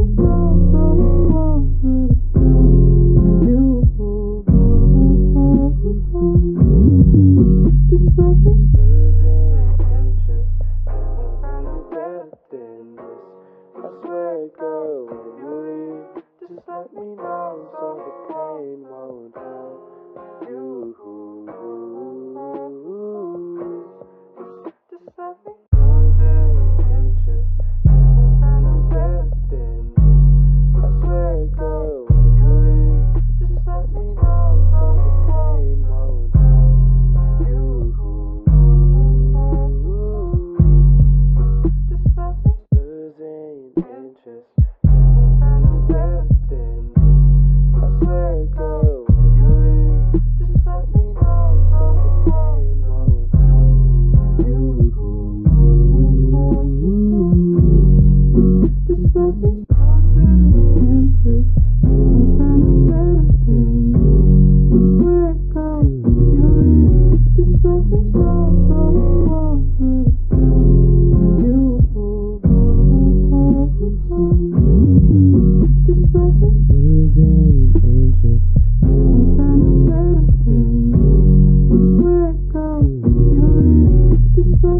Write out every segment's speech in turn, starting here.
Thank you.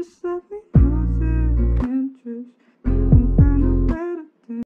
this stuff?